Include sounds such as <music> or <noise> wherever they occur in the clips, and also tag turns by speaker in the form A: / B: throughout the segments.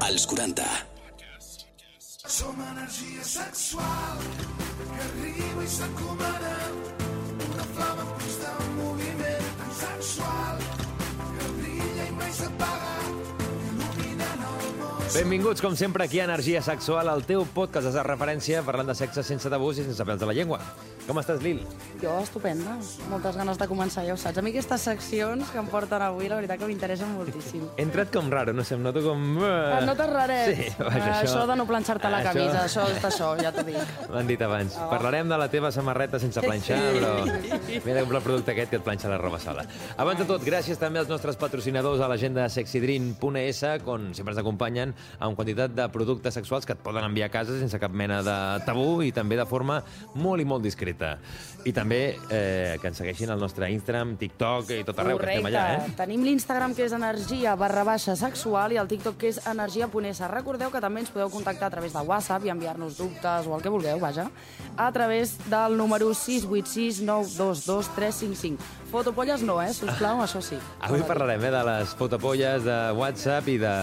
A: Als 40.
B: Som energia sexual que arriba i s'encomana una flama constant
C: Benvinguts, com sempre, aquí a Energia Sexual, el teu podcast de referència parlant de sexe sense tabús i sense pèls de la llengua. Com estàs, Lil?
D: Jo, estupenda. Moltes ganes de començar, ja ho saps. A mi aquestes seccions que em porten avui, la veritat que m'interessen moltíssim.
C: He entrat com raro, no sé, em noto com...
D: Et notes raret?
C: Sí, vaja,
D: Eh,
C: això...
D: això de no planxar-te la
C: Això-
D: camisa, això és d'això, ja t'ho dic. <laughs>
C: M'han dit abans. Parlarem de la teva samarreta sense planxar, però m'he de comprar el producte aquest que et planxa la roba sola. Abans de tot, gràcies també als nostres patrocinadors a l'agenda sexydream.es, on sempre ens acompanyen amb quantitat de productes sexuals que et poden enviar a casa sense cap mena de tabú i també de forma molt i molt discreta. I també eh, que ens segueixin al nostre Instagram, TikTok i tot arreu, que estem allà, eh?
D: Tenim l'Instagram, que és energia barra baixa sexual, i el TikTok, que és energia.esa. Recordeu que també ens podeu contactar a través de WhatsApp i enviar-nos dubtes o el que vulgueu, vaja, a través del número 686 922 355. Fotopolles no, eh, sisplau, això sí.
C: Avui parlarem eh, de les fotopolles de WhatsApp i de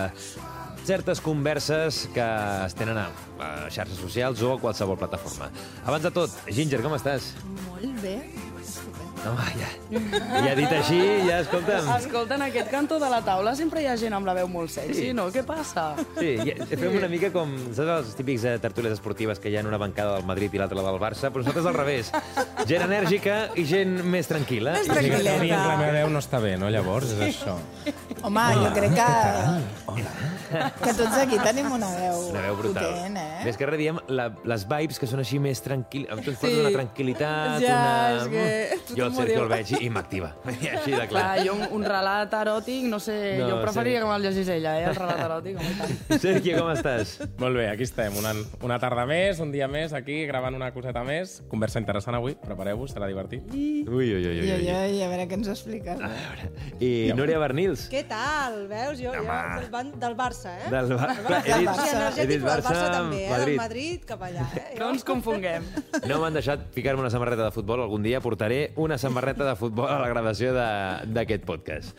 C: certes converses que es tenen a, a xarxes socials o a qualsevol plataforma. Abans de tot, Ginger, com estàs?
E: Molt bé.
C: No, ja, ja dit així, ja escolta'm.
D: Escolta, en aquest cantó de la taula sempre hi ha gent amb la veu molt sexy,
C: Sí.
D: no? Què passa?
C: Sí, ja, fem una mica com, saps els típics eh, tertúlies esportives que hi ha una bancada del Madrid i l'altra la del Barça? Però nosaltres al revés. Gent enèrgica i gent més tranquil·la.
E: Més tranquil·leta.
F: Diguin que la meva veu no està bé, no? Llavors, és això.
E: Home, jo crec que... Que tots aquí tenim una veu,
C: Una veu brutal.
E: potent, eh?
C: Més que res diem la, les vibes que són així més tranquil·les. Amb tu ens portes
D: Sí.
C: una tranquil·litat,
D: Ja,
C: una...
D: és que
C: Jo el Sergio
D: diu.
C: el veig i m'activa. <laughs> I així de clar.
D: Clar, jo un, un relat eròtic, no sé,
C: No,
D: jo preferiria
C: sí.
D: que me'l llegís ella, eh, el relat eròtic, home, i. <laughs>
C: Sergio, com estàs?
F: Molt bé, aquí estem. Una, una tarda més, un dia més, aquí, gravant una coseta més. Conversa interessant avui, prepareu-vos, serà divertit.
C: Ui, ui, ui, ui.
E: I,
C: ui.
E: i, i a veure què ens expliques.
C: A
E: Eh?
C: veure. I Núria Bernils.
G: Què tal? Veus? Jo, jo del, ban- del Barça, eh?
C: Del, Bar... Clar, he
E: Del
C: dit,
E: Barça.
C: He dit
G: del
C: Barça,
G: Barça també, eh? Del
C: Madrid.
G: Madrid cap allà, eh?
D: No ens confonguem.
C: No m'han deixat ficar-me una samarreta de futbol. Algun dia portaré una samarreta de futbol a la gravació de- d'aquest podcast.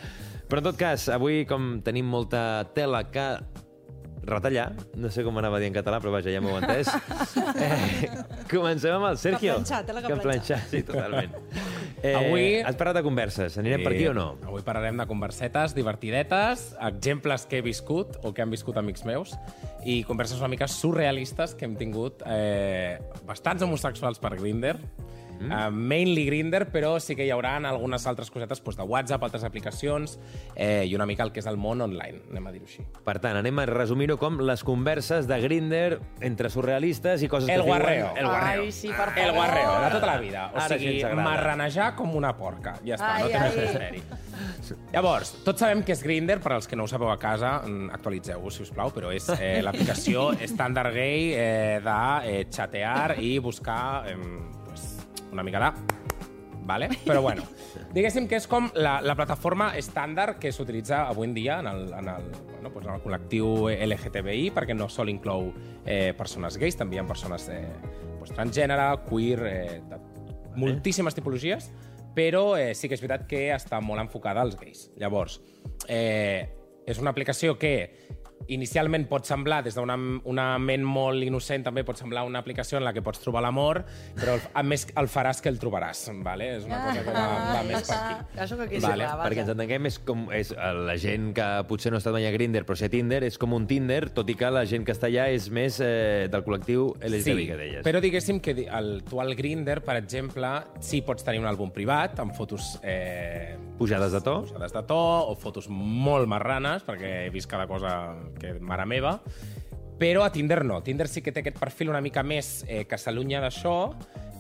C: Però en tot cas, avui, com tenim molta tela que retallar, no sé com anava a dir en català, però vaja, ja m'ho entès. <laughs> Eh, comencem amb el Sergio.
G: planxar, tela que
C: planxar. Sí, totalment. <laughs> Eh,
F: Avui-
C: Has parlat de converses. Anirem per aquí o no?
F: Avui parlarem de conversetes divertidetes, exemples que he viscut o que han viscut amics meus i converses una mica surrealistes que hem tingut eh, bastants homosexuals per Grindr, Mm. Uh, mainly Grindr, però sí que hi haurà algunes altres cosetes doncs, de WhatsApp, altres aplicacions eh, i una mica el que és el món online, anem a dir-ho així.
C: Per tant, anem a resumir-ho com les converses de Grindr entre surrealistes i coses
F: El
C: que es diuen-
F: guarreo.
C: El guarreo.
D: Ai, sí, per favor.
F: El guarreo, de tota la vida. O
C: Ara
F: sigui, marranejar com una porca. Ja està,
D: Ai,
F: no té més
D: ai.
F: misteri. Llavors, tots sabem que és Grindr, per als que no ho sabeu a casa, mm, actualitzeu-vos, si us plau, però és eh, l'aplicació <laughs> estàndard gay eh, de eh, chatear i buscar eh, una mica de... Vale? Però bueno, <laughs> diguéssim que és com la, la plataforma estàndard que s'utilitza avui en dia en el, en el, bueno, pues en el col·lectiu LGTBI, perquè no sol inclou eh, persones gais, també hi ha persones eh, pues, transgènere, queer, eh, de moltíssimes tipologies, però eh, sí que és veritat que està molt enfocada als gais. Llavors, eh, és una aplicació que inicialment pot semblar, des d'una una ment molt innocent, també pot semblar una aplicació en la que pots trobar l'amor, però el, a més el faràs que el trobaràs, vale? És una cosa que va, va més per aquí.
D: Això que aquí
F: Vale,
D: sí, va,
C: Perquè ens entenguem, és com és eh, la gent que potser no està mai a Grindr, però sé Tinder, és com un Tinder, tot i que la gent que està allà és més eh, del col·lectiu LGTBI que deies.
F: però diguéssim que el, tu al Grindr, per exemple, sí pots tenir un àlbum privat amb fotos eh,
C: Pujades de to?
F: pujades de to o fotos molt marranes, perquè he vist cada cosa que mare meva, però a Tinder no. Tinder sí que té aquest perfil una mica més eh, que s'allunya d'això,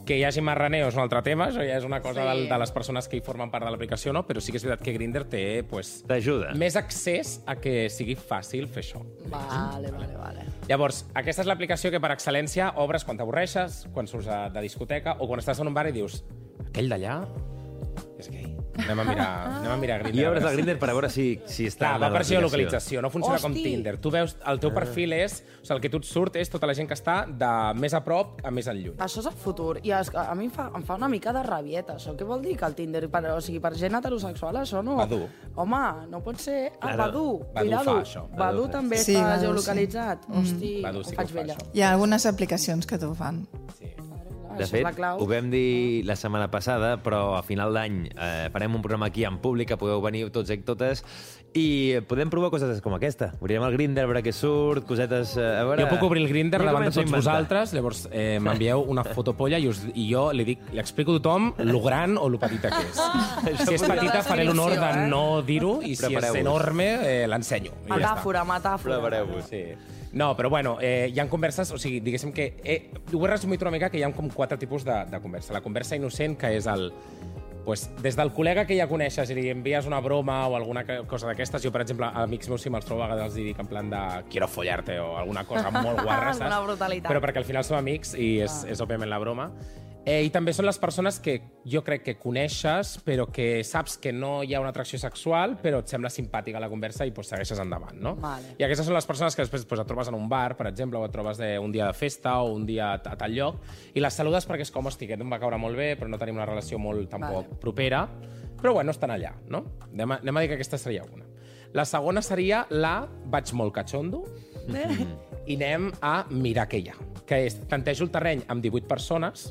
F: que hi hagi marraneo és un altre tema, això ja és una cosa
D: Sí.
F: del, de les persones que hi formen part de l'aplicació, no? però sí que és veritat que Grindr té pues,
C: T'ajuda.
F: més accés a que sigui fàcil fer això.
D: Vale, vale, vale.
F: Llavors, aquesta és l'aplicació que per excel·lència obres quan t'avorreixes, quan surts de, de discoteca o quan estàs en un bar i dius aquell d'allà és gay. Anem a mirar, anem a mirar Grindr.
C: I obres
F: a
C: el Grinder per a veure si, si està
F: Clar, va per.
C: Ah.
F: geolocalització, no funciona com
D: Hosti!
F: Tinder. Tu veus, el teu perfil és... O sigui, el que tu et surt és tota la gent que està de més a prop a més enlluny.
D: Això és el futur. I es, a mi em fa, em fa una mica de rabieta, això. Què vol dir que el Tinder, per, o sigui, per gent heterosexual, això no...
F: Badu.
D: Home, no pot ser... Ah,
C: Claro.
D: Badu,
F: Badu
D: cuidado.
F: fa això.
D: Badu,
C: Badu fa.
D: també
E: Sí,
D: està
E: Badu, sí.
D: geolocalitzat. Hosti,
F: Badu sí
D: ho
F: que
D: faig
F: ho fa,
D: vella.
F: això.
E: Hi ha algunes aplicacions que t'ho fan.
F: Sí.
C: De
D: Això és
C: fet,
D: la clau.
C: ho vam dir la setmana passada, però a final d'any eh, farem un programa aquí en públic, que podeu venir tots i totes, i podem provar coses com aquesta. Obrirem el Grindr, a veure què surt, cosetes... Eh, a veure...
F: Jo puc obrir el Grindr
C: Jo
F: davant de tots vosaltres, llavors eh, m'envieu una fotopolla i, us, i jo li, dic, li explico a tothom lo gran o lo petita que és. <laughs> si és petita, faré l'honor de
D: eh?
F: no dir-ho, i si és enorme, eh, l'ensenyo. I ja.
D: Metàfora, metàfora.
C: Prepareu-vos.
F: Sí. No, però bueno, eh, hi ha converses, o sigui, diguéssim que... Eh, ho he resumit una mica que hi ha com quatre tipus de, de conversa. La conversa innocent, que és el... Pues, des del col·lega que ja coneixes i li envies una broma o alguna cosa d'aquestes, jo, per exemple, a amics meus, si me'ls trobo, a vegades els dic en plan de quiero follarte o alguna cosa molt guarra, saps? <laughs>
D: Una brutalitat.
F: Però perquè al final som amics i és, és òbviament la broma. Eh, I també són les persones que jo crec que coneixes, però que saps que no hi ha una atracció sexual, però et sembla simpàtica la conversa i pues, segueixes endavant, no?
D: Vale.
F: I aquestes són les persones que després pues, et trobes en un bar, per exemple, o et trobes de, un dia de festa o un dia a, a tal lloc, i les saludes perquè és com, hosti, aquest em va caure molt bé, però no tenim una relació molt tampoc
D: Vale.
F: propera, però bueno, estan allà, no? Anem a, anem a dir que aquesta seria una. La segona seria la vaig molt catxondo i anem a mirar què hi ha, que és tantejo el terreny amb 18 persones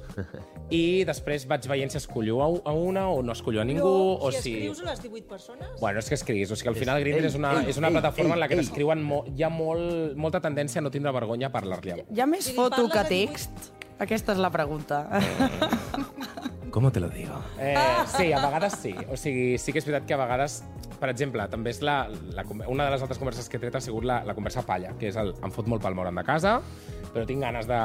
F: i després vaig veient si escollo a a una o no escollo a ningú, o
G: si
F: si...
G: escrius a les 18 persones...
F: Bueno, és que escrius, o sigui, al final Grindr
C: Ei,
F: és una,
C: ei,
F: és una
C: ei,
F: plataforma en la que
C: ei, ei.
F: t'escriuen... Mo... Hi ha molt, molta tendència a no tindre vergonya a parlar-li a algú.
D: Hi ha més foto que text? Aquesta és la pregunta. <laughs>
F: ¿Cómo te lo digo? Eh, sí, a vegades sí. O sigui, sí que és veritat que a vegades, per exemple, també és la, la, una de les altres converses que he tret ha sigut la, la conversa palla, que és el em fot molt pel moren de casa, però tinc ganes de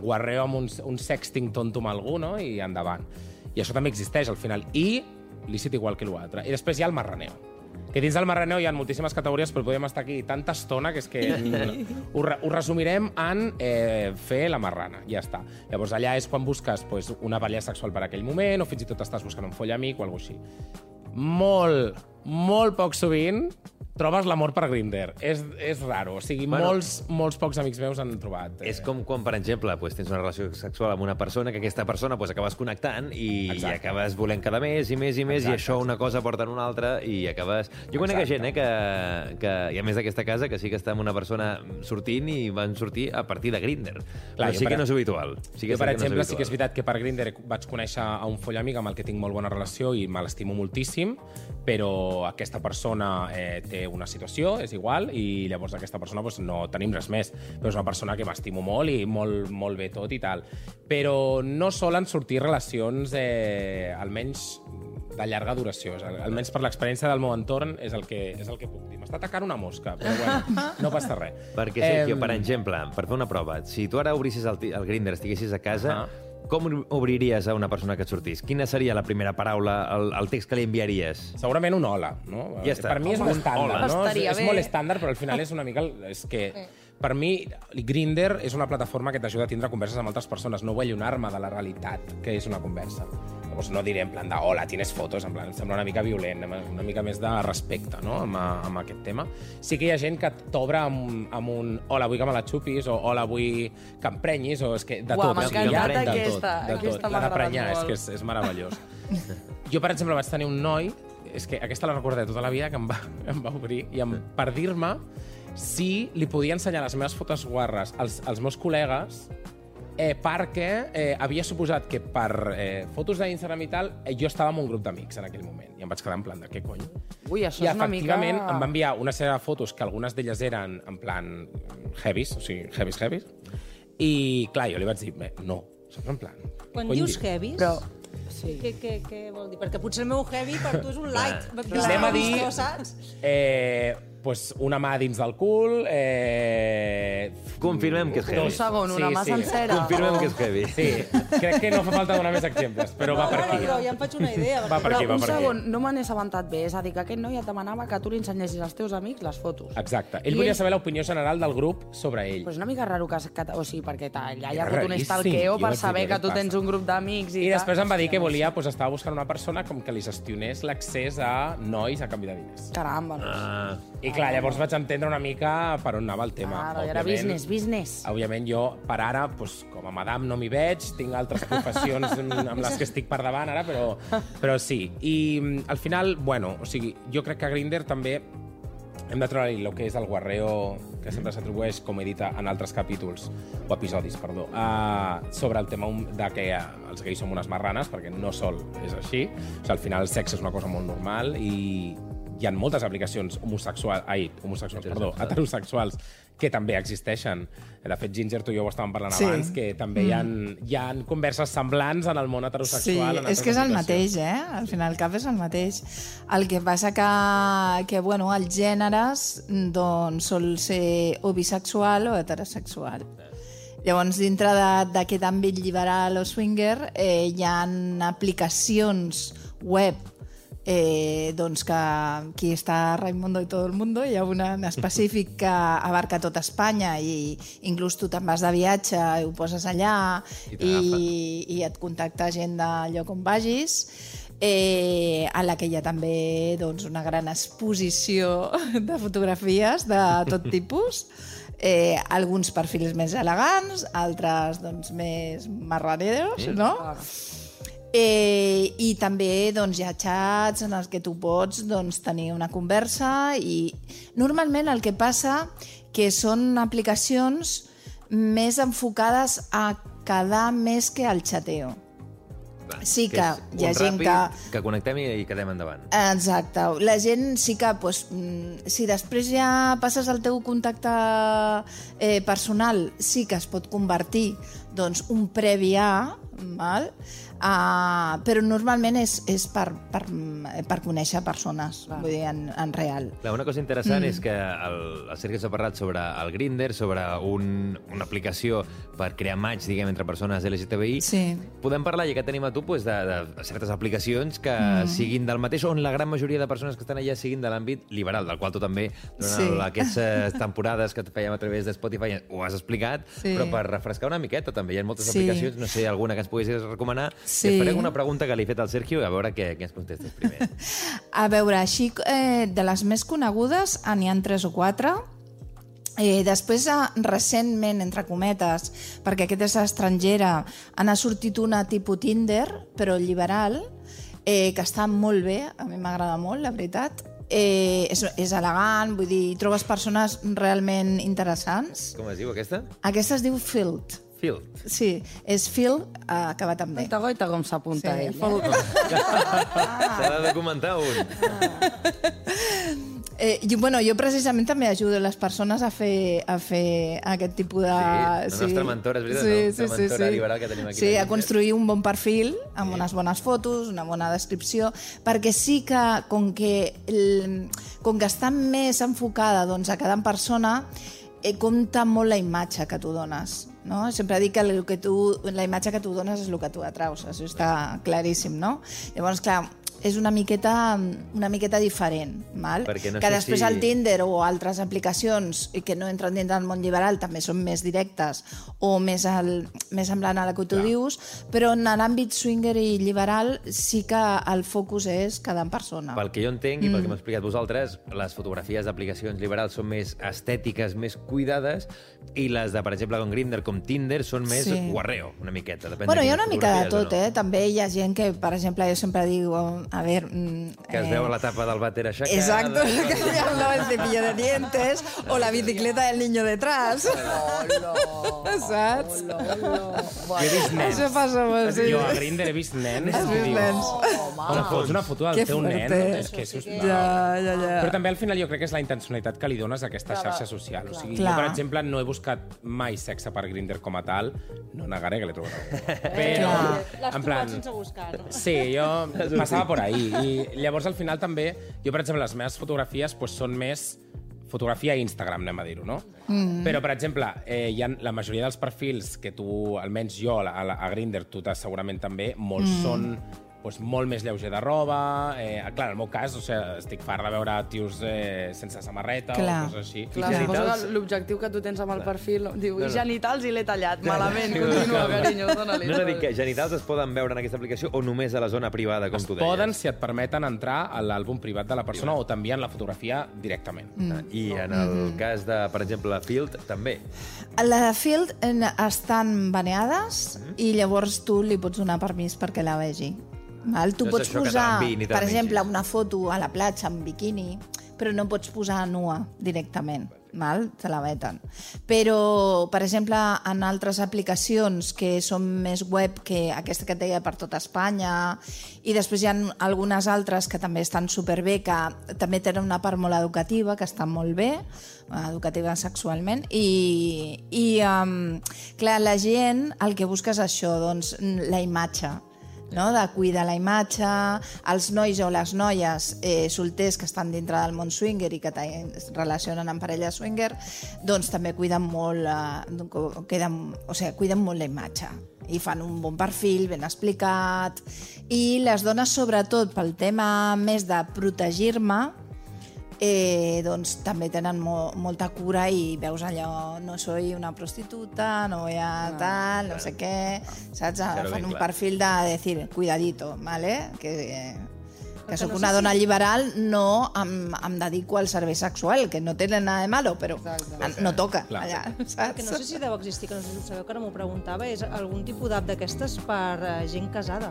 F: guarreo amb un, un sexting tonto amb algú, no? I endavant. I això també existeix al final. I lícit igual que l'altre. I després hi ha el marraneo que dins del marraneo hi ha moltíssimes categories, però podem estar aquí tanta estona que és que ho, re- ho resumirem en eh, fer la marrana, ja està. Llavors allà és quan busques pues, una parella sexual per aquell moment o fins i tot estàs buscant un foll amic o alguna així. Molt, molt poc sovint trobes l'amor per Grindr. És, és raro. O sigui,
C: Bueno.
F: molts, molts pocs amics meus han trobat. eh,
C: És com quan, per exemple, pues, tens una relació sexual amb una persona, que aquesta persona pues, acabes connectant i, i
F: Exacte.
C: acabes volent cada més i més i més,
F: Exacte,
C: i això una cosa porta en una altra i acabes... Jo conec
F: Exacte.
C: gent eh, que, que hi ha més d'aquesta casa que sí que està amb una persona sortint i van sortir a partir de Grindr. Clar, Però sí
F: per-
C: que no és habitual. Sí que
F: jo, per
C: cert
F: exemple,
C: no
F: sí que és veritat que per Grindr vaig conèixer a un foll amic amb el que tinc molt bona relació i me l'estimo moltíssim, però aquesta persona eh, té una situació, és igual, i llavors aquesta persona doncs, no tenim res més. Però és una persona que m'estimo molt i molt, molt bé tot i tal. Però no solen sortir relacions, eh, almenys de llarga duració. Almenys per l'experiència del meu entorn és el que, és el que puc dir. M'està atacant una mosca, però bueno, no passa res.
C: Perquè, Sergio,
F: Em,
C: per exemple, per fer una prova, si tu ara obrissis el, el Grindr, estiguessis a casa,
F: Ah.
C: Com obriries a una persona que et sortís? Quina seria la primera paraula, el, el text que li enviaries?
F: Segurament un hola, no?
C: Ja està.
F: Per mi és
C: Home,
F: un estàndard,
C: hola.
F: no? És,
D: Estaria
F: és
D: bé.
F: molt estàndard, però al final és una mica... el- És que, per mi, Grindr és una plataforma que t'ajuda a tindre converses amb altres persones, no vull allunar-me de la realitat que és una conversa. Llavors no diré en plan de hola, tienes fotos, en plan, em sembla una mica violent, una mica més de respecte no? amb, amb aquest tema. Sí que hi ha gent que t'obre amb, amb un hola, vull que me la xupis, o hola, vull que em prenyis, o és que de
D: Uau,
F: tot.
D: m'ha encantat
F: de
D: aquesta,
F: tot, de
D: aquesta
F: tot.
D: m'ha
F: La de
D: agradat
F: és que és, és meravellós. <laughs> Jo, per exemple, vaig tenir un noi, és que aquesta la recordo de tota la vida, que em va, <laughs> em va obrir, i em, per dir-me si li podia ensenyar les meves fotos guarres als, als meus col·legues eh, perquè eh, havia suposat que per eh, fotos d'Instagram i tal eh, jo estava en un grup d'amics en aquell moment. I em vaig quedar en plan de què cony?
D: Ui, això
F: I
D: és una mica...
F: efectivament em va enviar una sèrie de fotos que algunes d'elles eren en plan heavies, o sigui, heavies, heavies. I clar, jo li vaig dir, "Bé, no, saps en plan...
G: Quan
F: cony
G: dius? heavies,
D: Però... Sí.
G: què, què, què vol dir? Perquè potser el meu heavy per tu és un light.
F: Anem a dir-
G: No, saps?
F: Eh, pues, una mà dins del cul... Eh...
C: Confirmem que és heavy.
D: Un segon, una mà sencera.
C: Confirmem que és heavy.
F: Sí, crec que no fa falta donar més exemples, però va per
G: No, no,
F: aquí.
G: però ja em faig una idea.
F: Va per aquí, va
D: un
F: per
D: segon,
F: aquí.
D: no me n'he assabentat bé. És a dir, que aquest noi et demanava que tu li ensenyessis als teus amics les fotos.
F: Exacte. Ell
D: I
F: volia
D: ell-
F: saber l'opinió general del grup sobre ell.
D: Però és una mica raro que... o sigui, perquè allà hi ha hagut un
F: Jo
D: per saber que tu tens un grup d'amics i,
F: I després em va dir que volia, doncs, estava buscant una persona com que li gestionés l'accés a nois a canvi de diners.
D: Caramba, no.
C: Ah,
F: I clar, llavors vaig entendre una mica per on anava el tema.
D: Claro, era business, business.
F: Òbviament jo, per ara, doncs, com a madame no m'hi veig, tinc altres professions <laughs> amb les que estic per davant ara, però, però sí. I mm, al final, bueno, o sigui, jo crec que a Grindr també hem de treure el que és el guarreo que sempre s'atribueix, com he dit en altres capítols, o episodis, perdó, uh, sobre el tema de que uh, els gais som unes marranes, perquè no sol és així. O sigui, al final el sexe és una cosa molt normal i hi ha moltes aplicacions homosexuals, ai, homosexuals, perdó, heterosexuals, que també existeixen. De fet, Ginger, tu i jo ho estàvem parlant
E: Sí.
F: abans, que també hi ha, hi ha converses semblants en el món
E: Sí,
F: heterosexual. en
E: és que és el mateix, eh? Al final el cap és el mateix. El que passa que, que bueno, els gèneres doncs, sol ser o bisexual o heterosexual. Llavors, dintre d'aquest àmbit liberal o swinger, eh, hi ha aplicacions web eh, doncs que aquí està Raimundo i tot el mundo, hi ha una en específic que abarca tota Espanya i inclús tu te'n vas de viatge i ho poses allà
C: I
E: i, i et contacta gent del lloc on vagis eh, a la que hi ha també doncs, una gran exposició <laughs> de fotografies de tot tipus eh, alguns perfils més elegants, altres doncs, més marraneros, no? Eh, I també doncs, hi ha xats en els que tu pots doncs, tenir una conversa i normalment el que passa que són aplicacions més enfocades a quedar més que al xateo. Sí que
C: és
E: hi ha gent
C: ràpid,
E: que...
C: Que connectem i, i quedem endavant.
E: Exacte. La gent sí que, pues, mm, si després ja passes el teu contacte eh, personal, sí que es pot convertir doncs, un previ a, val? Uh, però normalment és, és per, per, per conèixer persones, vull dir, en, en real.
C: Clar, una cosa interessant mm. és que el, el Sergi s'ha parlat sobre el Grindr, sobre un, una aplicació per crear maig, diguem, entre persones LGTBI.
E: Sí.
C: Podem parlar, ja que tenim a tu, pues, de, de certes aplicacions que mm. siguin del mateix, on la gran majoria de persones que estan allà siguin de l'àmbit liberal, del qual tu també, durant
E: Sí.
C: aquestes temporades que fèiem a través de Spotify, ho has explicat,
E: Sí.
C: però per refrescar una miqueta també. Hi ha moltes
E: Sí.
C: aplicacions, no sé, alguna que ens poguessis recomanar.
E: Sí.
C: Et faré una pregunta que li he fet al Sergio, a veure què, què ens contestes primer. <laughs>
E: A veure, així, eh, de les més conegudes, ah, n'hi ha tres o quatre. Eh, després, eh, recentment, entre cometes, perquè aquest és estrangera, han sortit una tipus Tinder, però liberal, eh, que està molt bé, a mi m'agrada molt, la veritat. Eh, és, és elegant, vull dir, trobes persones realment interessants.
C: Com es diu aquesta?
E: Aquesta es diu Field.
C: Field.
E: Sí, és Phil, eh, acabat amb D.
D: Goita, com s'apunta
E: Sí.
D: ell. Eh? <laughs>
C: S'ha de documentar un.
E: Eh, jo, bueno, jo precisament també ajudo les persones a fer, a fer aquest tipus de...
C: Sí, la nostra mentora, és veritat, no? La mentora liberal que tenim aquí
E: Sí,
C: a
E: construir un bon perfil, amb unes bones fotos, una bona descripció, perquè sí que, com que, el, com que està més enfocada doncs, a cada persona, eh, compta molt la imatge que tu dones. No? Sempre dic que, el que tu, la imatge que tu dones és el que tu atraus, això està claríssim, no? Llavors, clar, és una miqueta, una miqueta diferent, val?
C: No
E: que després
C: si-
E: el Tinder o altres aplicacions que no entren dins del món liberal també són més directes o més, al, més semblant a la que tu
F: Clar.
E: dius, però en l'àmbit swinger i liberal sí que el focus és cada persona.
C: Pel que jo entenc i pel que
E: Mm.
C: m'ha explicat vosaltres, les fotografies d'aplicacions liberals són més estètiques, més cuidades, i les de, per exemple, com Grindr, com Tinder, són més
E: Sí.
C: guarreo, una miqueta. Depèn
E: Bueno, hi ha una mica de tot,
C: no.
E: eh? També hi ha gent que, per exemple, jo sempre dic, a veure... mm,
C: Que es veu a la tapa del vàter aixecada.
E: Exacto, <laughs> que se llama el cepillo de dientes o la bicicleta del niño detrás. <laughs> Saps?
F: Jo he vist nens.
E: Això passa molt, sí.
F: Jo a Grindr he vist nens.
E: Has vist nens?
F: Com fots una foto del
E: Que
F: teu nen? És que és...
E: Ja, ja, ja.
F: Però també al final jo crec que és la intencionalitat que li dones a aquesta xarxa social. O sigui,
E: Clar.
F: jo, per exemple, no he buscat mai sexe per Grindr com a tal. No negaré que l'he trobat. algú. Però,
G: L'has
F: en
G: trobat
F: plan...
G: sense buscar, no?
F: Sí, jo passava por ahí. I llavors, al final, també, jo, per exemple, les meves fotografies pues, són més fotografia a Instagram, anem a dir-ho, no? Mm. Però, per exemple, eh, hi ha la majoria dels perfils que tu, almenys jo, a, a, Grindr, tu segurament també, molts mm. són pues, molt més lleuger de roba. Eh, clar, en el meu cas, o sigui, estic fart de veure tios eh, sense samarreta
E: Clar.
F: o coses així.
D: Clar,
C: genitals?
D: suposo que l'objectiu que tu tens amb el perfil, diu, i genitals i l'he tallat, malament, continua, carinyo, dona-li.
C: No, no, dic que genitals es poden veure en aquesta aplicació o només a la zona privada, com
F: Es
C: tu deies?
F: poden si et permeten entrar a l'àlbum privat de la persona o t'envien la fotografia directament. Mm.
C: I en el cas de, per exemple, Field, també.
E: La de Field eh, estan baneades
C: Mhm.
E: i llavors tu li pots donar permís perquè la vegi. Val? Tu
C: No
E: pots posar, per exemple, una foto a la platja amb biquini, però no pots posar nua directament. Val? Te la veten. Però, per exemple, en altres aplicacions que són més web que aquesta que et deia per tota Espanya i després hi ha algunes altres que també estan superbé, que també tenen una part molt educativa, que estan molt bé, educativa sexualment, i, i um, clar, la gent el que busca és això, doncs, la imatge, no? de cuidar la imatge, els nois o les noies eh, solters que estan dintre del món swinger i que es relacionen amb parelles swinger, doncs també cuiden molt, eh, queden, o sigui, cuiden molt la imatge i fan un bon perfil ben explicat i les dones sobretot pel tema més de protegir-me eh, doncs també tenen mo molta cura i veus allò, no soy una prostituta, no voy a tal, no sé què, saps?
C: Claro,
E: Fan
C: ben
E: un
C: clar.
E: perfil de decir, cuidadito, ¿vale? Que, que sóc
G: no
E: una
G: sé
E: dona
G: si-
E: liberal, no em, em dedico al servei sexual, que no tenen nada de malo, però no toca
F: Clar.
E: allà, saps?
G: Que no sé si deu existir, que no sé si sabeu, que ara m'ho preguntava, és algun tipus d'app d'aquestes per eh, gent casada.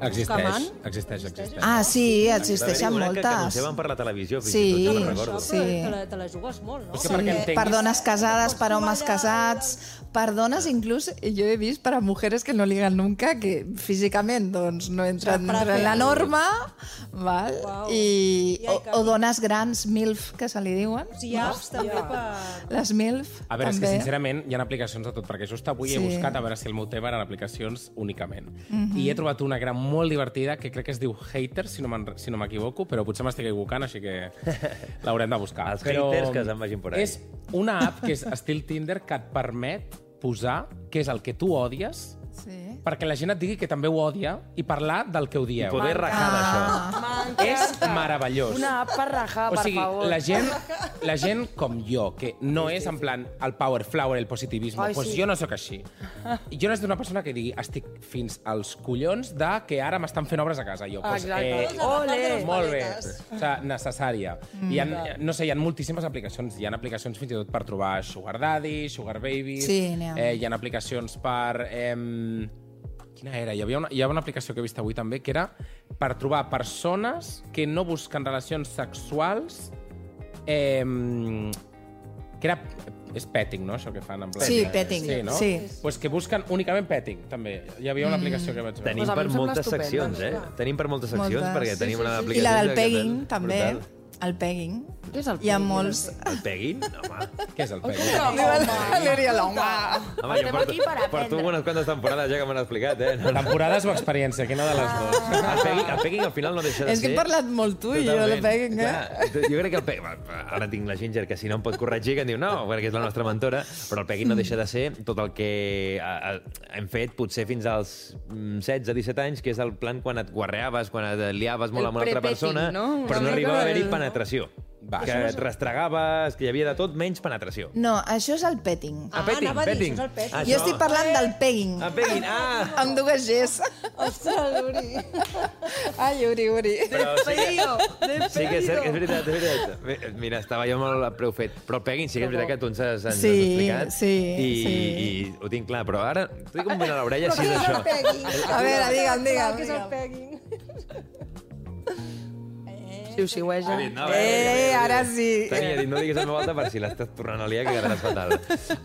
F: Existeix, existeix, existeix.
E: Ah, sí, existeixen
C: una Que, que
E: moltes.
C: anunciaven per la televisió, fins
E: Sí.
C: i tot, jo
E: Sí.
C: me'n recordo.
E: Sí.
G: Te, la, te la jugues molt, no?
F: És entenguis-
E: per dones casades, per homes casats, per dones inclús, yo he vist para mujeres que no ligan nunca, que físicament doncs, no entren
G: O
E: de la norma, val?
G: Uau.
E: I, o, o dones grans, MILF, que se li diuen.
G: Sí, ha apps també per...
E: Les MILF,
F: A veure, és
E: també.
F: que sincerament hi ha aplicacions de tot, perquè just avui he
E: Sí.
F: buscat a veure si el meu tema eren aplicacions únicament. I he trobat una era molt divertida, que crec que es diu Hater, si no me'n- si no m'equivoco, però potser m'estic equivocant, així que <laughs> l'haurem de buscar.
C: Els
F: però
C: haters que se'n vagin por ahí.
F: És una app que és estil Tinder que et permet posar què és el que tu odies
E: Sí.
F: perquè la gent et digui que també ho odia i parlar del que odieu.
C: Poder rajar d'això.
F: És meravellós.
D: Una app per rajar,
F: O
D: per
F: sigui,
D: favor.
F: la gent, la gent com jo, que no és en plan el power flower, el positivisme,
D: Ai,
F: pues
D: sí.
F: jo no sóc així. Jo necessito una persona que digui estic fins als collons de que ara m'estan fent obres a casa. Jo, pues,
D: Exacte.
F: eh,
D: Ole!
F: molt bé, o sigui, necessària. Mm. Hi ha, no sé, hi ha moltíssimes aplicacions. Hi ha aplicacions fins i tot per trobar sugar daddy, sugar babies...
E: Sí, ha.
F: eh, hi ha aplicacions per... Eh, quina era? Hi havia, una, hi havia una aplicació que he vist avui també que era per trobar persones que no busquen relacions sexuals eh, que era és petting, no? Això que fan en plan...
E: Sí, petting,
F: Sí, no?
E: sí.
F: Pues que busquen únicament petting, també. Hi havia una aplicació que vaig veure.
C: Tenim
D: Pues
C: per moltes seccions, eh? Tenim per moltes seccions,
E: Moltes.
C: perquè
E: Sí,
C: tenim
E: sí,
C: una
E: sí.
C: aplicació...
E: I la del pegging, també.
C: brutal.
E: El pegging.
D: Què és el
E: Hi ha
D: pegging?
E: molts...
C: El pegging? Home,
F: Què és el pegging?
E: L'Eria l'home.
C: home jo porto,
D: aquí per
C: porto unes quantes temporades ja que m'han explicat, eh? No, no.
F: Temporades o experiència? Quina de les dues?
C: El pegging, el pegging al final no deixa de
E: És que
C: ser...
E: he parlat molt tu i jo de pegging, eh?
C: Clar, jo crec que el pegging... Ara tinc la Ginger, que si no em pot corregir, que em diu no, perquè és la nostra mentora, però el pegging no deixa de ser tot el que hem fet potser fins als mm, 16-17 anys, que és el plan quan et guarreaves, quan et liaves molt
D: El
C: amb una altra persona,
D: no?
C: però no arribava a haver-hi
D: el-
C: penetració.
F: Va,
C: que
F: això
C: et restregaves, que hi havia de tot menys penetració.
E: No, això és el petting.
G: Ah,
C: petting,
G: anava a dir,
C: petting.
G: això és el petting.
C: Ah,
E: Jo estic parlant del pegging.
C: El pegging, ah!
E: Amb dues Gs.
G: Ostres, Luri.
E: Ai, Uri, Uri.
C: Però sí que, sí que és, cert, és veritat, és veritat. Mira, estava jo molt prou fet. Però el pegging sí que és veritat que tu ens has, ens
E: Sí,
C: has explicat.
E: sí,
C: i,
E: sí.
C: I ho tinc clar, però ara t'ho dic com ben a l'orella així d'això.
G: Pegging.
E: A veure, digue'm, digue'm.
G: Què és el pegging?
D: Si ho siueja.
C: No,
E: Eh, ara sí.
C: Tenia dit, no diguis en veu alta per si l'estàs tornant a liar, que quedaràs fatal.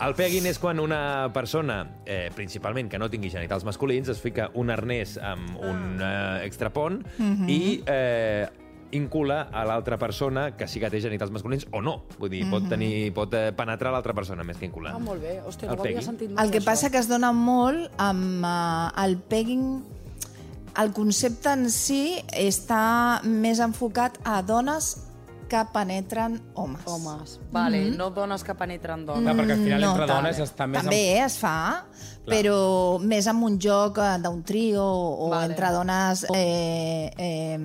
C: El pegging és quan una persona, eh, principalment que no tingui genitals masculins, es fica un arnès amb un eh, extrapont i eh, incula a l'altra persona que sí que té genitals masculins o no. Vull dir, pot, tenir, pot eh, penetrar l'altra persona més que incular.
D: Ah, molt bé. Hòstia, no ho havia sentit mai,
E: El que
D: això.
E: passa que es dona molt amb uh, el pegging... El concepte en si està més enfocat a dones que penetren homes.
D: Homes. Vale, no dones que penetren dones.
F: Clar, perquè al final entre
E: tant.
F: dones està més...
E: També eh, es fa, però més amb un joc eh, d'un trio o
D: Vale.
E: entre dones eh, eh,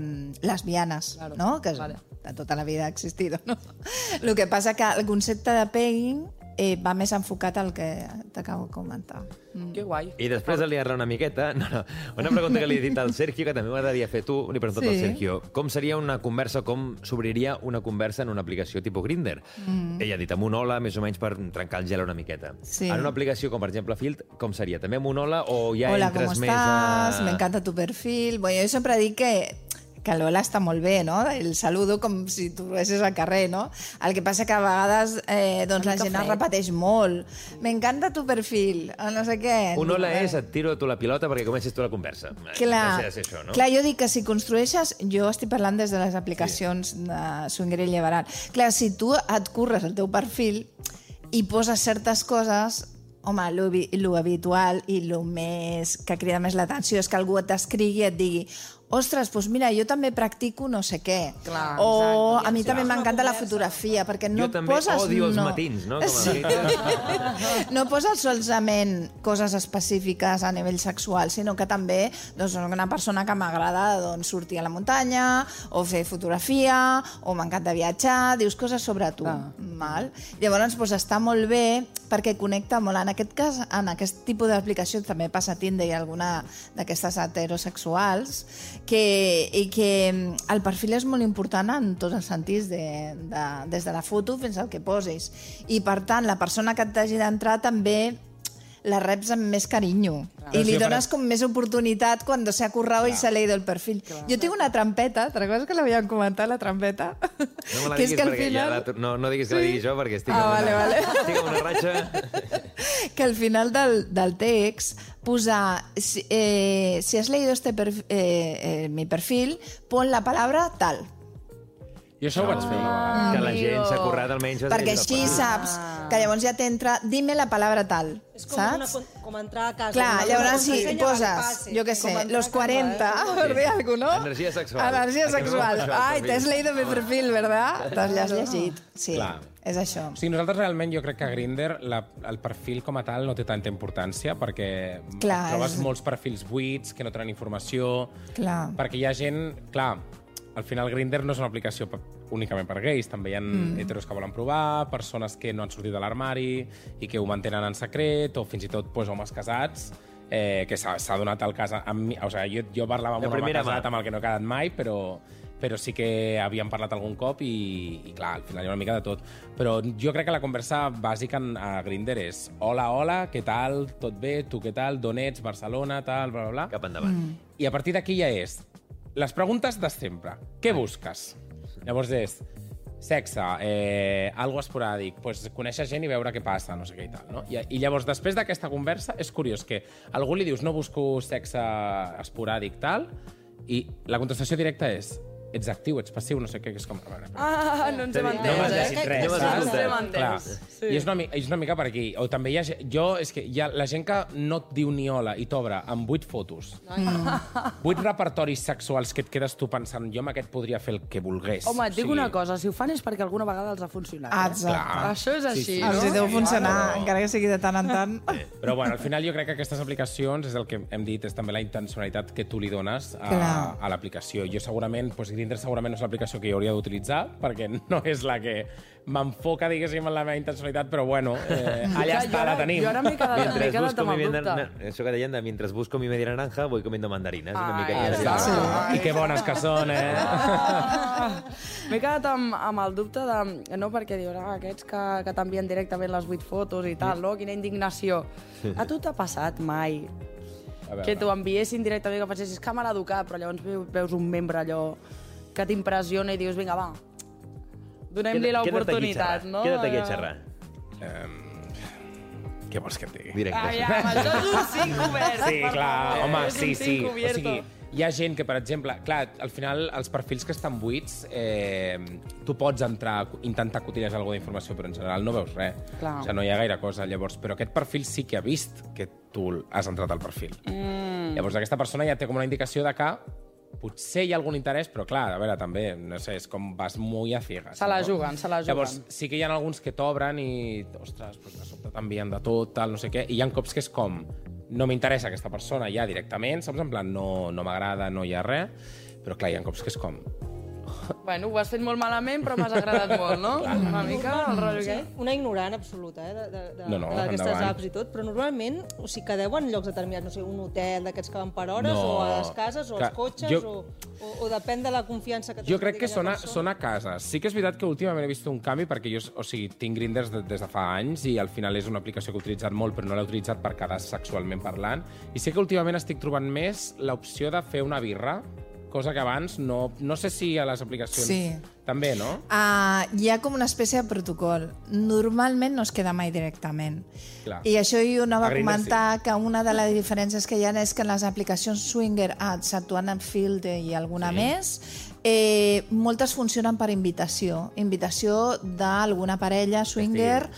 E: lesbianes,
D: Claro.
E: no? que
D: Vale.
E: de tota la vida ha existit. No? <laughs> El que passa que el concepte de pegging eh, va més enfocat al que t'acabo de comentar.
D: Que guai.
C: I després de liar-la una miqueta, <laughs> no, no, una pregunta que li he dit al Sergio, que també m'agradaria fer tu, li he preguntat
E: Sí.
C: al Sergio, com seria una conversa, com s'obriria una conversa en una aplicació tipus Grindr? Mm. Ella ha dit amb un hola, més o menys per trencar el gel una miqueta.
E: Sí.
C: En una aplicació com, per exemple, Filt, com seria? També amb un hola o ja
E: Hola,
C: entres
E: ¿cómo
C: més
E: estás?
C: a...
E: Me encanta tu perfil. Bueno, jo sempre dic que que l'hola està molt bé, no? El saludo com si tu veies al carrer, no? El que passa que a vegades eh, doncs la gent es
D: fred.
E: repeteix molt. Me encanta tu perfil, o no sé què.
C: Un hola és et tiro tu la pilota perquè comencis tu la conversa.
E: Clar,
C: de ser això, no?
E: clar, jo dic que si construeixes... Jo estic parlant des de les aplicacions sí. de Swinger i Llevarant. Clar, si tu et curres el teu perfil i poses certes coses, home, lo, lo habitual i lo més que crida més l'atenció és que algú t'escrigui i et digui ostres, doncs mira, jo també practico no sé què.
D: Clar,
E: o
D: exacte.
E: a mi també m'encanta la fotografia, perquè no
C: jo també
E: poses...
C: odio els
E: no.
C: matins, no? Com mi. <laughs>
E: no poses solament coses específiques a nivell sexual, sinó que també doncs, soc una persona que m'agrada doncs, sortir a la muntanya, o fer fotografia, o m'encanta viatjar, dius coses sobre tu.
D: Ah.
E: Val? Llavors, doncs, està molt bé perquè connecta molt. En aquest cas, en aquest tipus d'aplicació també passa a Tinder i alguna d'aquestes heterosexuals, que, i que mm, el perfil és molt important en tots els sentits, de, de, des de la foto fins al que posis. I, per tant, la persona que t'hagi d'entrar també la reps amb més carinyo. I li
F: Sí,
E: dones com més oportunitat quan se ha currado y se ha leído el perfil. Jo tinc una trampeta, ¿te recuerdas que l'havíem comentat, la trampeta?
C: No me la <laughs> diguis
E: que al final...
C: ja la, no, no diguis que la digui jo perquè estic,
E: Ah,
C: amb,
E: vale,
C: una,
E: vale. <laughs>
C: estic amb una ratxa... <laughs>
E: que al final del, del text posar si, eh, si has leído este perf- eh, eh, mi perfil, pon la palabra tal.
F: Jo això ho vaig fer una vegada.
C: que la gent s'ha currat almenys...
E: Perquè així saps que llavors ja t'entra, dime la palabra tal,
G: És com, una,
E: saps?
G: con- com entrar a casa.
E: Clar,
G: Una
E: llavors si
G: val
E: poses, jo què sé, los
G: a casa,
E: 40,
G: eh?
E: per dir alguna cosa, no?
C: Energia sexual.
E: Energia sexual. Ai, t'has leído mi perfil, ¿verdad? <laughs> L'has llegit. Sí,
F: Clar.
E: és això.
F: O sigui, nosaltres realment jo crec que a Grindr la, el perfil com a tal no té tanta importància perquè
E: Clar,
F: trobes
E: és-
F: molts perfils buits que no tenen informació,
E: Clar.
F: perquè hi ha gent... Clar, al final Grindr no és una aplicació per, únicament per gais, també hi ha mm. heteros que volen provar, persones que no han sortit de l'armari i que ho mantenen en secret, o fins i tot pues, homes casats, eh, que s'ha donat el cas amb mi. O sigui, jo, jo parlava amb
C: De
F: un home casat
C: mà.
F: amb el que no he quedat mai, però, però sí que havíem parlat algun cop i, i clar, al final hi ha una mica de tot. Però jo crec que la conversa bàsica en- a Grindr és hola, hola, què tal, tot bé, tu què tal, d'on ets, Barcelona, tal, bla, bla, bla.
C: Cap endavant. Mm.
F: I a partir d'aquí ja és les preguntes de sempre. Què busques? Llavors és sexe, eh, algo esporàdic, pues, conèixer gent i veure què passa, no sé què i tal. No? I, I llavors, després d'aquesta conversa, és curiós que algú li dius no busco sexe esporàdic, tal, i la contestació directa és ets actiu, ets passiu, no sé què, que és com... A veure,
D: Ah, no ens hem
C: No
D: entès,
F: m'has
D: eh?
F: llegit res,
C: No m'has escoltat.
D: hem entès.
F: Clar.
D: Sí.
F: I és una, és una mica per aquí. O també hi ha... Jo, és que hi ha la gent que no et diu ni hola i t'obre amb vuit fotos. <laughs> Vuit repertoris sexuals que et quedes tu pensant jo amb aquest podria fer el que volgués.
D: Home, et dic
F: O sigui,
D: una cosa, si ho fan és perquè alguna vegada els ha funcionat. Eh?
E: Exacte.
D: Això és així,
F: sí.
D: no?
E: Els hi deu funcionar,
F: Però-
E: encara que sigui de tant en tant.
F: Però bueno, al final jo crec que aquestes aplicacions, és el que hem dit, és també la intencionalitat que tu li dones a,
E: Clar.
F: a l'aplicació. Jo segurament, doncs Grindr segurament no és l'aplicació que jo hauria d'utilitzar, perquè no és la que m'enfoca, diguéssim, en la meva intencionalitat, però bueno, eh, allà està, la tenim.
D: jo ara m'he quedat-
C: Mientras
D: quedat
C: busco
D: amb
C: mi
D: el dubte.
C: no, eso que deien de mientras busco mi media naranja voy comiendo mandarinas. una mica
D: Ai,
C: ja està.
F: I que bones que són, eh? <laughs>
D: M'he quedat amb, amb el dubte de... No, perquè dius, ah, aquests que, que t'envien directament les vuit fotos i tal, no? Quina indignació. A tu t'ha passat mai que t'ho enviessin directament, que pensessis que mal educat, però llavors veu- veus un membre allò que t'impressiona i dius, vinga, va, donem-li l'oportunitat, no?
C: Queda't aquí a xerrar.
F: Què vols que et digui?
C: Directe.
D: Ai, amb això és un cinc obert.
F: Sí, clar, home, sí, sí. O sigui, hi ha gent que, per exemple, clar, al final els perfils que estan buits, eh, tu pots entrar, intentar cotillar alguna d'informació, però en general no veus res.
D: Clar.
F: O sigui, no hi ha gaire cosa. Llavors, però aquest perfil sí que ha vist que tu has entrat al perfil. Mm. Llavors, aquesta persona ja té com una indicació de que potser hi ha algun interès, però clar, a veure, també, no sé, és com vas muy a ciegas.
D: Se la
F: no?
D: juguen, se la juguen.
F: Llavors, sí que hi ha alguns que t'obren i, ostres, pues de sobte t'envien de tot, tal, no sé què, i hi ha cops que és com, no m'interessa aquesta persona ja directament, saps? En plan, no, no m'agrada, no hi ha res, però clar, hi ha cops que és com,
D: Bueno, ho has fet molt malament, però m'has agradat molt, no? Una mica el rotllo
G: Sí,
D: aquest.
G: una ignorant absoluta, eh, de- de- de-
F: No, no,
G: d'aquestes apps i tot, però normalment, o sigui, quedeu en llocs determinats, no sé, un hotel d'aquests que van per hores,
F: No.
G: o a les cases, o
F: Clar,
G: als cotxes,
F: jo-
G: o, o, o depèn de la confiança que
F: Jo crec que són a, són a casa. Sí que és veritat que últimament he vist un canvi perquè jo, o sigui, tinc Grindr des, des de fa anys i al final és una aplicació que he utilitzat molt però no l'he utilitzat per quedar sexualment parlant. I sé que últimament estic trobant més l'opció de fer una birra, cosa que abans no... No sé si a les aplicacions...
E: Sí.
F: També, no?
E: Uh, hi ha com una espècie de protocol. Normalment no es queda mai directament.
F: Clar.
E: I això jo anava
F: A
E: a
F: Grindr
E: comentar que una de les diferències que hi ha és que en les aplicacions Swinger Ads, actuant en Field i alguna sí. més, eh, moltes funcionen per invitació. Invitació d'alguna parella swinger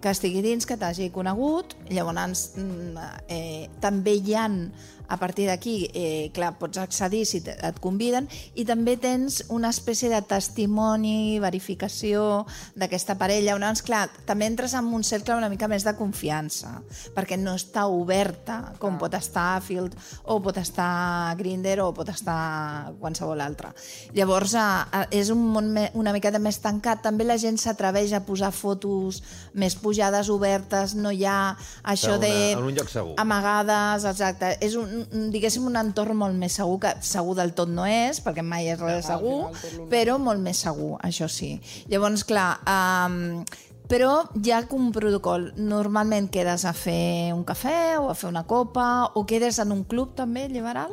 E: que estigui dins, que t'hagi conegut. Llavors, mm, eh, també hi han a partir d'aquí, eh, clar, pots accedir si te- et conviden i també tens una espècie de testimoni, verificació d'aquesta parella. Llavors, clar, també entres en un cercle una mica més de confiança, perquè no està oberta, com pot estar Field o pot estar Grindr o pot estar qualsevol altre. Llavors, eh, eh, és un món me- una miqueta més tancat. També la gent s'atreveix a posar fotos més pujades, obertes, no hi ha això
C: Una-
E: de...
C: en un lloc segur.
E: Amagades, exacte. És un, diguéssim, un entorn molt més segur, que segur del tot no és, perquè mai és res segur, però molt més segur, això sí. Llavors, clar, um, però hi ha com un protocol. Normalment quedes a fer un cafè o a fer una copa o quedes en un club també liberal,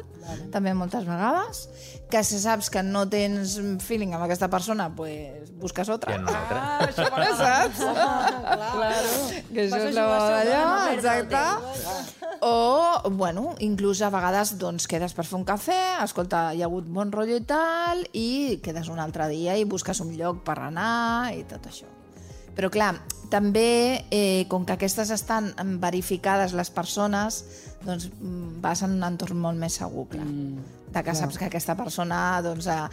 E: també moltes vegades, que si saps que no tens feeling amb aquesta persona, pues busques otra.
C: una altra.
D: Ah, això. <laughs>
E: Saps?
G: Claro.
E: Que això
G: Vas
E: és la allò, exacte. O, bueno, inclús a vegades doncs, quedes per fer un cafè, escolta, hi ha hagut bon rotllo i tal, i quedes un altre dia i busques un lloc per anar i tot això. Però clar, també, eh, com que aquestes estan mm, verificades les persones, doncs mm, vas en un entorn molt més segur, clar. Mm, de que saps que aquesta persona, doncs, eh,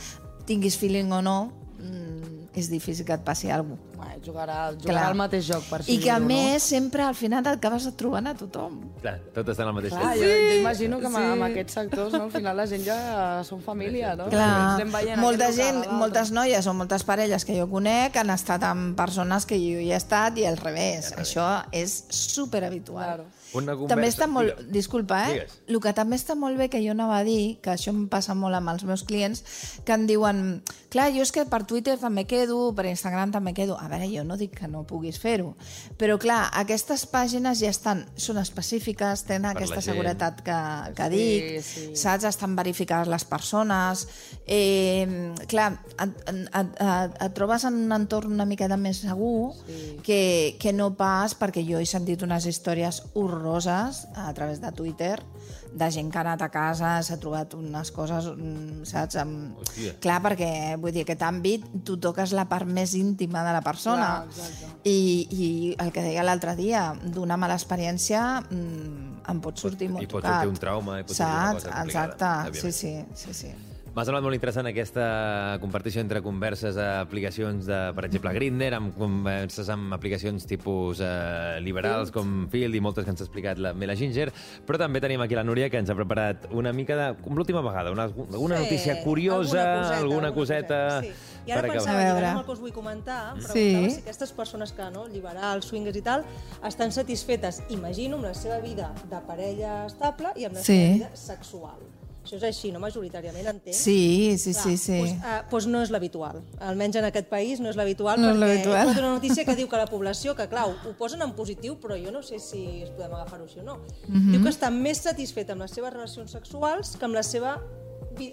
E: tinguis feeling o no, mm, és difícil que et passi alguna cosa.
D: Bueno, jugarà,
E: Clar.
D: jugarà al mateix joc, per
E: I que, a més, sempre al final acabes trobant a tothom.
C: Clar, tot està en el mateix
D: No? Clar,
C: lloc.
D: jo, jo imagino que sí. amb aquests sectors, no, al final la gent ja són família, no?
E: Clar, molta gent, moltes noies o moltes parelles que jo conec han estat amb persones que jo hi he estat i al revés. Això és superhabitual.
D: Claro.
C: Una conversa...
E: També està molt...
C: Digues.
E: Disculpa, eh?
C: Digues.
E: El que també està molt bé que jo anava a dir, que això em passa molt amb els meus clients, que em diuen, clar, jo és que per Twitter també quedo, per Instagram també quedo. A veure, jo no dic que no puguis fer-ho, però clar, aquestes pàgines ja estan, són específiques, tenen
C: Per
E: aquesta seguretat que, que
D: Sí,
E: dic,
D: sí.
E: saps? Estan verificades les persones. Eh, clar, et, et, et, et trobes en un entorn una miqueta més segur sí. que, que no pas perquè jo he sentit unes històries horroroses a través de Twitter de gent que ha anat a casa, s'ha trobat unes coses, mm, saps? Amb...
C: Hòstia.
E: Clar, perquè vull dir, aquest àmbit tu toques la part més íntima de la persona.
D: Clar, exacte.
E: I, I el que deia l'altre dia, d'una mala experiència mm, em pot sortir
C: i
E: molt
C: pot
E: tocat.
C: sortir un trauma, i pot sortir una
E: Saps?
C: cosa
E: Exacte, sí, sí, sí, sí.
C: M'ha semblat molt interessant aquesta compartició entre converses a aplicacions de, per exemple, Grindr, amb converses amb aplicacions tipus eh, liberals com Field i moltes que ens ha explicat la Mela Ginger, però també tenim aquí la Núria que ens ha preparat una mica de, com l'última vegada, una, alguna
G: Sí,
C: notícia curiosa,
G: alguna
C: alguna coseta,
G: Sí. I ara
C: per
G: pensava,
E: A
G: lligant
E: veure.
G: el que us vull comentar,
E: Sí.
G: preguntava si aquestes persones que, no, liberals, swingers i tal, estan satisfetes, imagino, amb la seva vida de parella estable i amb la
E: Sí.
G: seva vida sexual. Això és així, no majoritàriament, entenc?
E: Sí, sí,
G: Clar,
E: sí, sí.
G: Doncs, uh, doncs no és l'habitual. Almenys en aquest país no és l'habitual
E: No és
G: perquè
E: l'habitual.
G: he una notícia que diu que la població, que clar, ho posen en positiu, però jo no sé si es podem agafar-ho així o no.
E: Mhm.
G: Diu que està més satisfeta amb les seves relacions sexuals que amb la seva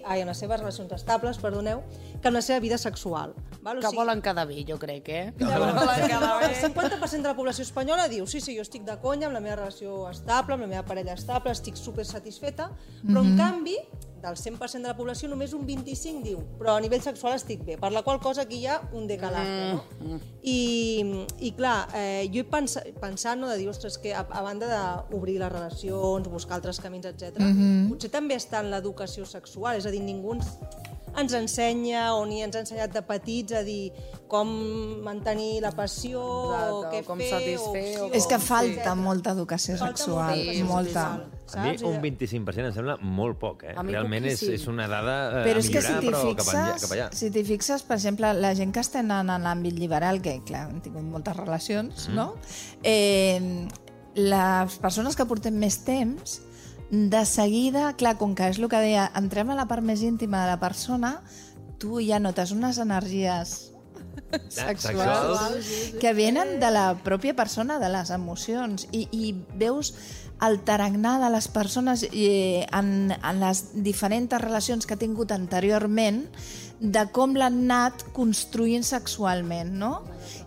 G: ai, amb les seves relacions estables, perdoneu, que amb la seva vida sexual. Val? O
D: Que volen quedar bé, jo crec, eh? Que volen quedar
G: el
D: bé.
G: 50% de la població espanyola diu sí, sí, jo estic de conya amb la meva relació estable, amb la meva parella estable, estic super satisfeta, però
E: Mhm.
G: en canvi del 100% de la població, només un 25 diu però a nivell sexual estic bé, per la qual cosa aquí hi ha un decalatge, no? I, I clar, eh, jo he pensat, pensat no, de dir, ostres, que a, a banda d'obrir les relacions, buscar altres camins, etc, potser també està en l'educació sexual, és a dir, ningú ens, ens ensenya o ni ens ha ensenyat de petits a dir com mantenir la passió
D: Exacte,
G: o què
D: o com
G: fer
D: satisfer, o
G: opcions,
E: És que
D: Sí.
E: falta molta educació
G: Falta
E: sexual,
G: molta
E: molta.
C: A mi un 25% em sembla molt poc, eh? Realment és,
D: poquíssim.
C: és una dada eh,
E: Però
C: a
E: és que
C: millorar,
E: si
C: però cap, enllà,
E: fixes,
C: cap allà.
E: si t'hi fixes, per exemple, la gent que estem en l'àmbit liberal, que clar, han tingut moltes relacions,
C: Mm.
E: no? Eh, les persones que portem més temps, de seguida, clar, com que és el que deia, entrem a la part més íntima de la persona, tu ja notes unes energies sexuals
C: sexuals.
E: que venen de la pròpia persona, de les emocions, i, i veus el tarannà de les persones eh, en, en les diferents relacions que ha tingut anteriorment de com l'han anat construint sexualment, no?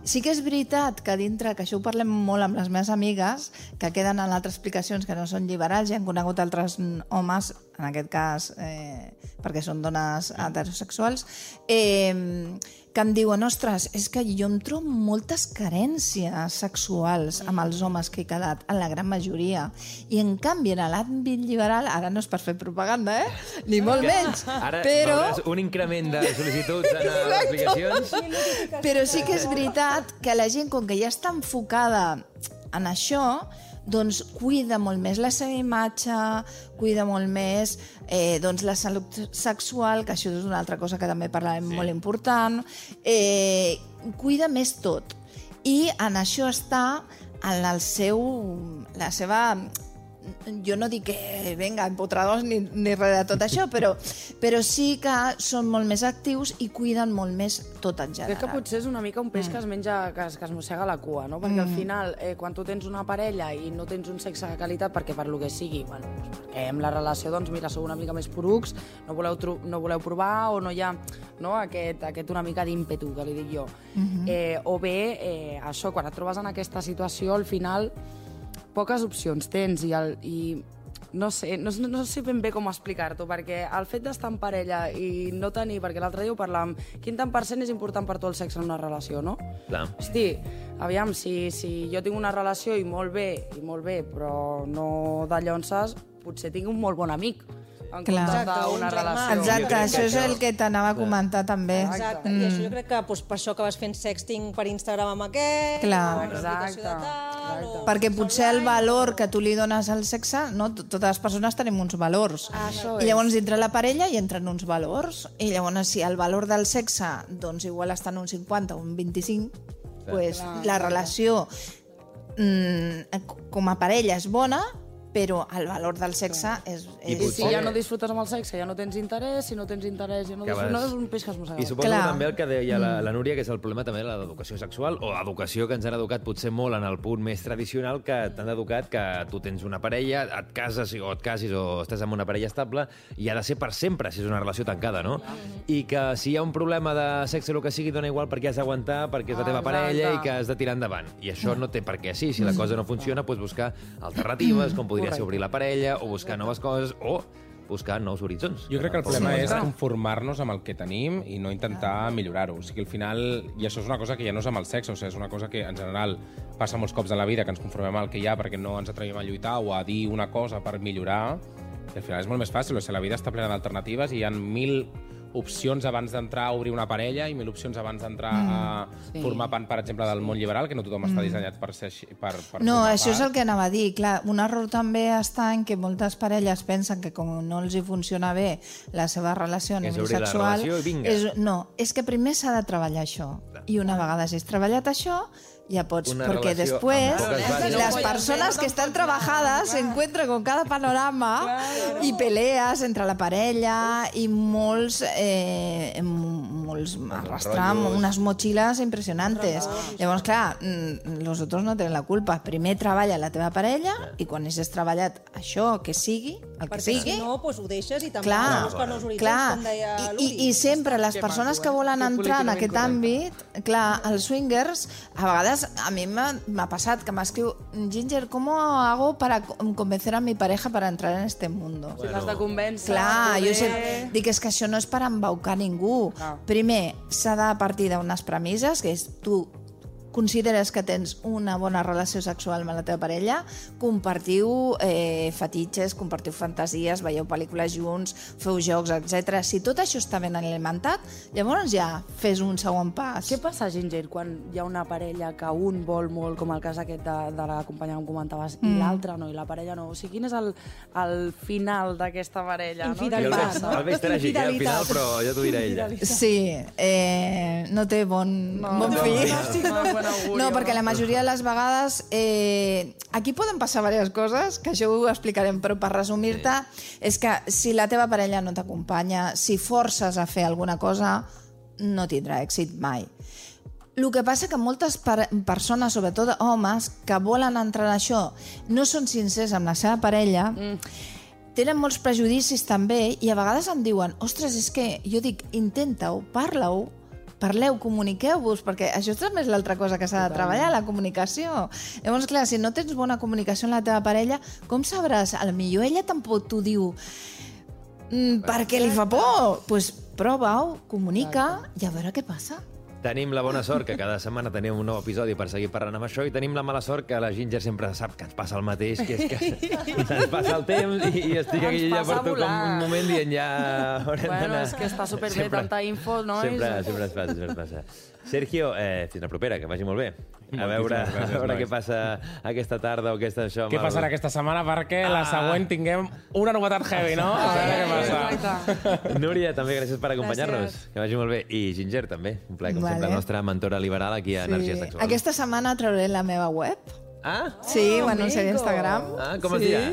E: Sí que és veritat que dintre, que això ho parlem molt amb les meves amigues, que queden en altres explicacions que no són liberals i han conegut altres homes, en aquest cas eh, perquè són dones heterosexuals, eh, que em diuen, ostres, és que jo em trobo moltes carències sexuals amb els homes que he quedat, en la gran majoria. I en canvi, en l'àmbit liberal, ara no és per fer propaganda, eh? Ni molt menys.
C: Ara
E: però...
C: un increment de sol·licituds en <laughs> les aplicacions.
E: Però sí que és veritat que la gent, com que ja està enfocada en això, doncs cuida molt més la seva imatge, cuida molt més eh, doncs la salut sexual, que això és una altra cosa que també parlarem sí. molt important, eh, cuida més tot. I en això està en el seu, la seva jo no dic que, venga, empotradors ni, ni res de tot això, però, però sí que són molt més actius i cuiden molt més tot en general.
D: Crec que potser és una mica un peix que es menja, que es, que es mossega la cua, no? Perquè al final, eh, quan tu tens una parella i no tens un sexe de qualitat, perquè per lo que sigui, bueno, doncs perquè amb la relació, doncs mira, sou una mica més porucs, no voleu, no voleu provar o no hi ha no, aquest, aquest una mica d'ímpetu, que li dic jo. eh, o bé, eh, això, quan et trobes en aquesta situació, al final, poques opcions tens i, el, i no sé, no, no sé ben bé com explicar-t'ho, perquè el fet d'estar en parella i no tenir, perquè l'altre dia ho parlàvem, quin tant per cent és important per tu el sexe en una relació, no?
C: Clar.
D: Hosti, aviam, si, si jo tinc una relació i molt bé, i molt bé, però no de llonces, potser tinc un molt bon amic en
E: Clar.
D: comptes
G: Exacte, un
D: d'una relació.
E: Exacte,
C: que
E: això és el que t'anava a comentar també.
G: Exacte, i això jo crec que doncs, per això acabes fent sexting per Instagram amb aquest,
E: Clar.
G: o l'aplicació de
D: Exacte,
G: tal,
D: exacte.
G: o
E: Perquè potser el valor que tu li dones al sexe, no? Totes les persones tenim uns valors.
D: Això
E: I llavors dintre la parella hi entren uns valors. I llavors si el valor del sexe doncs igual està en un 50 o un 25, pues, la relació mm, com a parella és bona, però el valor del sexe és, és
D: I si ja no disfrutes amb el sexe, ja no tens interès, si no tens interès, ja no disfrutes, no és un peix que es mossega.
C: I suposo
E: Clar.
C: que també el que deia la, la Núria, que és el problema també de l'educació sexual, o educació que ens han educat potser molt en el punt més tradicional, que t'han educat que tu tens una parella, et cases o et casis o estàs amb una parella estable, i ha de ser per sempre, si és una relació tancada, no? I que si hi ha un problema de sexe el que sigui, dona igual perquè has d'aguantar, perquè és la teva
D: Ah,
C: parella i que has de tirar endavant. I això no té per què sí, si la cosa no funciona, doncs buscar alternatives, com podria ser obrir la parella, o buscar noves coses, o buscar nous horitzons.
F: Jo crec que el problema
C: no
F: és conformar-nos amb el que tenim i no intentar millorar-ho. O sigui, al final, i això és una cosa que ja no és amb el sexe, o sigui, és una cosa que en general passa molts cops a la vida, que ens conformem amb el que hi ha perquè no ens atrevim a lluitar o a dir una cosa per millorar, i al final és molt més fàcil, o sigui, la vida està plena d'alternatives i hi ha mil opcions abans d'entrar a obrir una parella i mil opcions abans d'entrar a
D: sí.
F: formar part, per exemple, del món liberal, que no tothom està dissenyat per ser així, per, per
E: No, això és
F: part.
E: el que anava a dir. Clar, un error també està en que moltes parelles pensen que com no els hi funciona bé la seva relació a
C: És.
E: És, no, és que primer s'ha de treballar això. I una vegada si has treballat això, ja pots...
C: Una
E: perquè
C: relació
E: després
C: amb poques bases.
E: las personas que están trabajadas se encuentran con cada panorama i pelees entre la parella i molts, eh, molts arrastrar unes motxilles impressionantes. Llavors, clar, mm, los otros no tenen la culpa. Primer treballa la teva parella i quan hagis treballat això, que sigui, el que
G: Perquè
E: sigui,
G: si no, doncs ho deixes i també
E: clar,
G: de buscar nous horitzons,
E: clar.
G: com deia l'Uri.
E: i, I sempre les persones que volen
C: Que
E: entrar en aquest
C: correcte.
E: àmbit, clar, els swingers, a vegades a mi m'ha passat que m'escriu Ginger, ¿cómo hago para co- convencer a mi pareja para entrar en este mundo?
D: Si l'has de convèncer...
E: Clar, jo
D: poder-
E: sé, dic, és que això no és per embaucar ningú.
D: Clar.
E: Primer, s'ha de partir d'unes premisses, que és tu consideres que tens una bona relació sexual amb la teva parella, compartiu eh, fetitxes, compartiu fantasies, veieu pel·lícules junts, feu jocs, etc. Si tot això està ben alimentat, llavors ja fes un segon pas.
D: Què passa, Ginger, quan hi ha una parella que un vol molt, com el cas aquest de, de la companya que em comentaves,
E: Mm.
D: i l'altra no, i la parella no? O sigui, quin és el, el final d'aquesta parella? No?
C: I el,
G: Infidelitat.
C: veig, el veig tràgic, eh, al final, però ja t'ho dirà ella.
E: Sí, eh, no té bon, no, bon
D: no,
E: fi.
D: no, sí, no, bon auguri,
E: no, perquè la majoria de les vegades... Eh, aquí poden passar diverses coses, que això ho explicarem, però per resumir-te, és que si la teva parella no t'acompanya, si forces a fer alguna cosa, no tindrà èxit mai. El que passa que moltes per persones, sobretot homes, que volen entrar en això, no són sincers amb la seva parella, mm. tenen molts prejudicis també i a vegades em diuen ostres, és que jo dic, intenta-ho, parla-ho, parleu, comuniqueu-vos, perquè això també és l'altra cosa que s'ha de treballar, la comunicació. Llavors, clar, si no tens bona comunicació amb la teva parella, com sabràs? A lo millor ella tampoc t'ho diu mm, perquè li fa por. Doncs pues prova-ho, comunica i a veure què passa.
C: Tenim la bona sort que cada setmana tenim un nou episodi per seguir parlant amb això i tenim la mala sort que la Ginger sempre sap que ens passa el mateix, que és que <laughs> ens passa el temps i, i estic aquí ja per tu com un moment dient ja
D: Bueno, és que està superbé,
C: Sempre-
D: tanta info, no?
C: Sempre, sempre ens passa, sempre ens passa. Sergio, eh, fins la propera, que vagi molt bé. A veure,
F: gràcies,
C: a veure
F: nois.
C: què passa aquesta tarda o aquesta això.
F: Què passarà aquesta setmana perquè la
C: Ah.
F: següent tinguem una novetat heavy, no? A veure què passa.
C: Núria, també gràcies per acompanyar-nos. Que vagi molt bé. I Ginger, també. Un plaer, com
E: Vale.
C: sempre, la nostra mentora liberal aquí a Energia Sexual.
E: Aquesta setmana trauré la meva web.
C: Ah,
E: Sí, ho anunciaré a Instagram.
C: Ah, com es
E: sí.
C: dirà?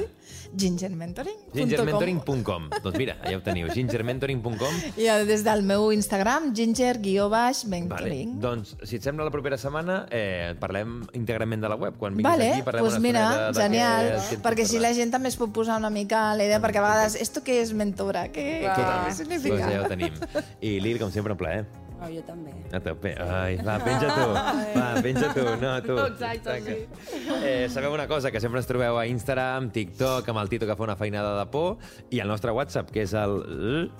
E: Gingermentoring.com
C: gingermentoring.com. Doncs mira, allà ho teniu, gingermentoring.com.
E: I eh, des del meu Instagram, ginger
C: Vale. Doncs, si et sembla, la propera setmana eh, parlem íntegrament de la web. Quan vinguis
E: Vale,
C: aquí parlem
E: pues
C: una
E: mira,
C: estoneta de
E: genial,
C: què ens
E: perquè
C: parlar.
E: la gent també es pot posar una mica la idea, perquè a vegades, esto què és mentora? Què, significa?
C: Doncs ja ho tenim. I Lil, com sempre, un plaer.
D: No, jo també.
C: A tope. Ai, va, penja tu. <laughs> Va, penja tu. No, <laughs> tu.
D: Exacte, sí.
C: Eh, sabeu una cosa, que sempre ens trobeu a Instagram, TikTok, amb el Tito que fa una feinada de por, i el nostre WhatsApp, que és el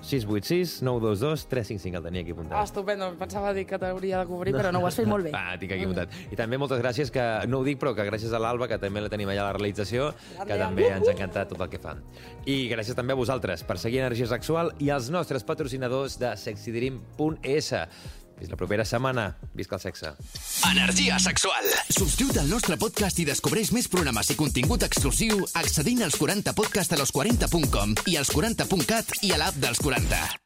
C: 686 922 355, el tenia aquí apuntat.
D: Ah, estupendo. Em Pensava dir que t'hauria de cobrir, però no ho has fet molt bé. <laughs>
C: Ah, tinc aquí apuntat. I també moltes gràcies, que no ho dic, però que gràcies a l'Alba, que també la tenim allà a la realització, que també ens ha encantat tot el que fan. I gràcies també a vosaltres per seguir Energia Sexual i als nostres patrocinadors de sexydream.es. Fins la propera setmana. Visca el sexe.
A: Energia sexual. Subscriu't al nostre podcast i descobreix més programes i contingut exclusiu accedint als 40 podcast a los40.com i als 40.cat i a l'app dels 40.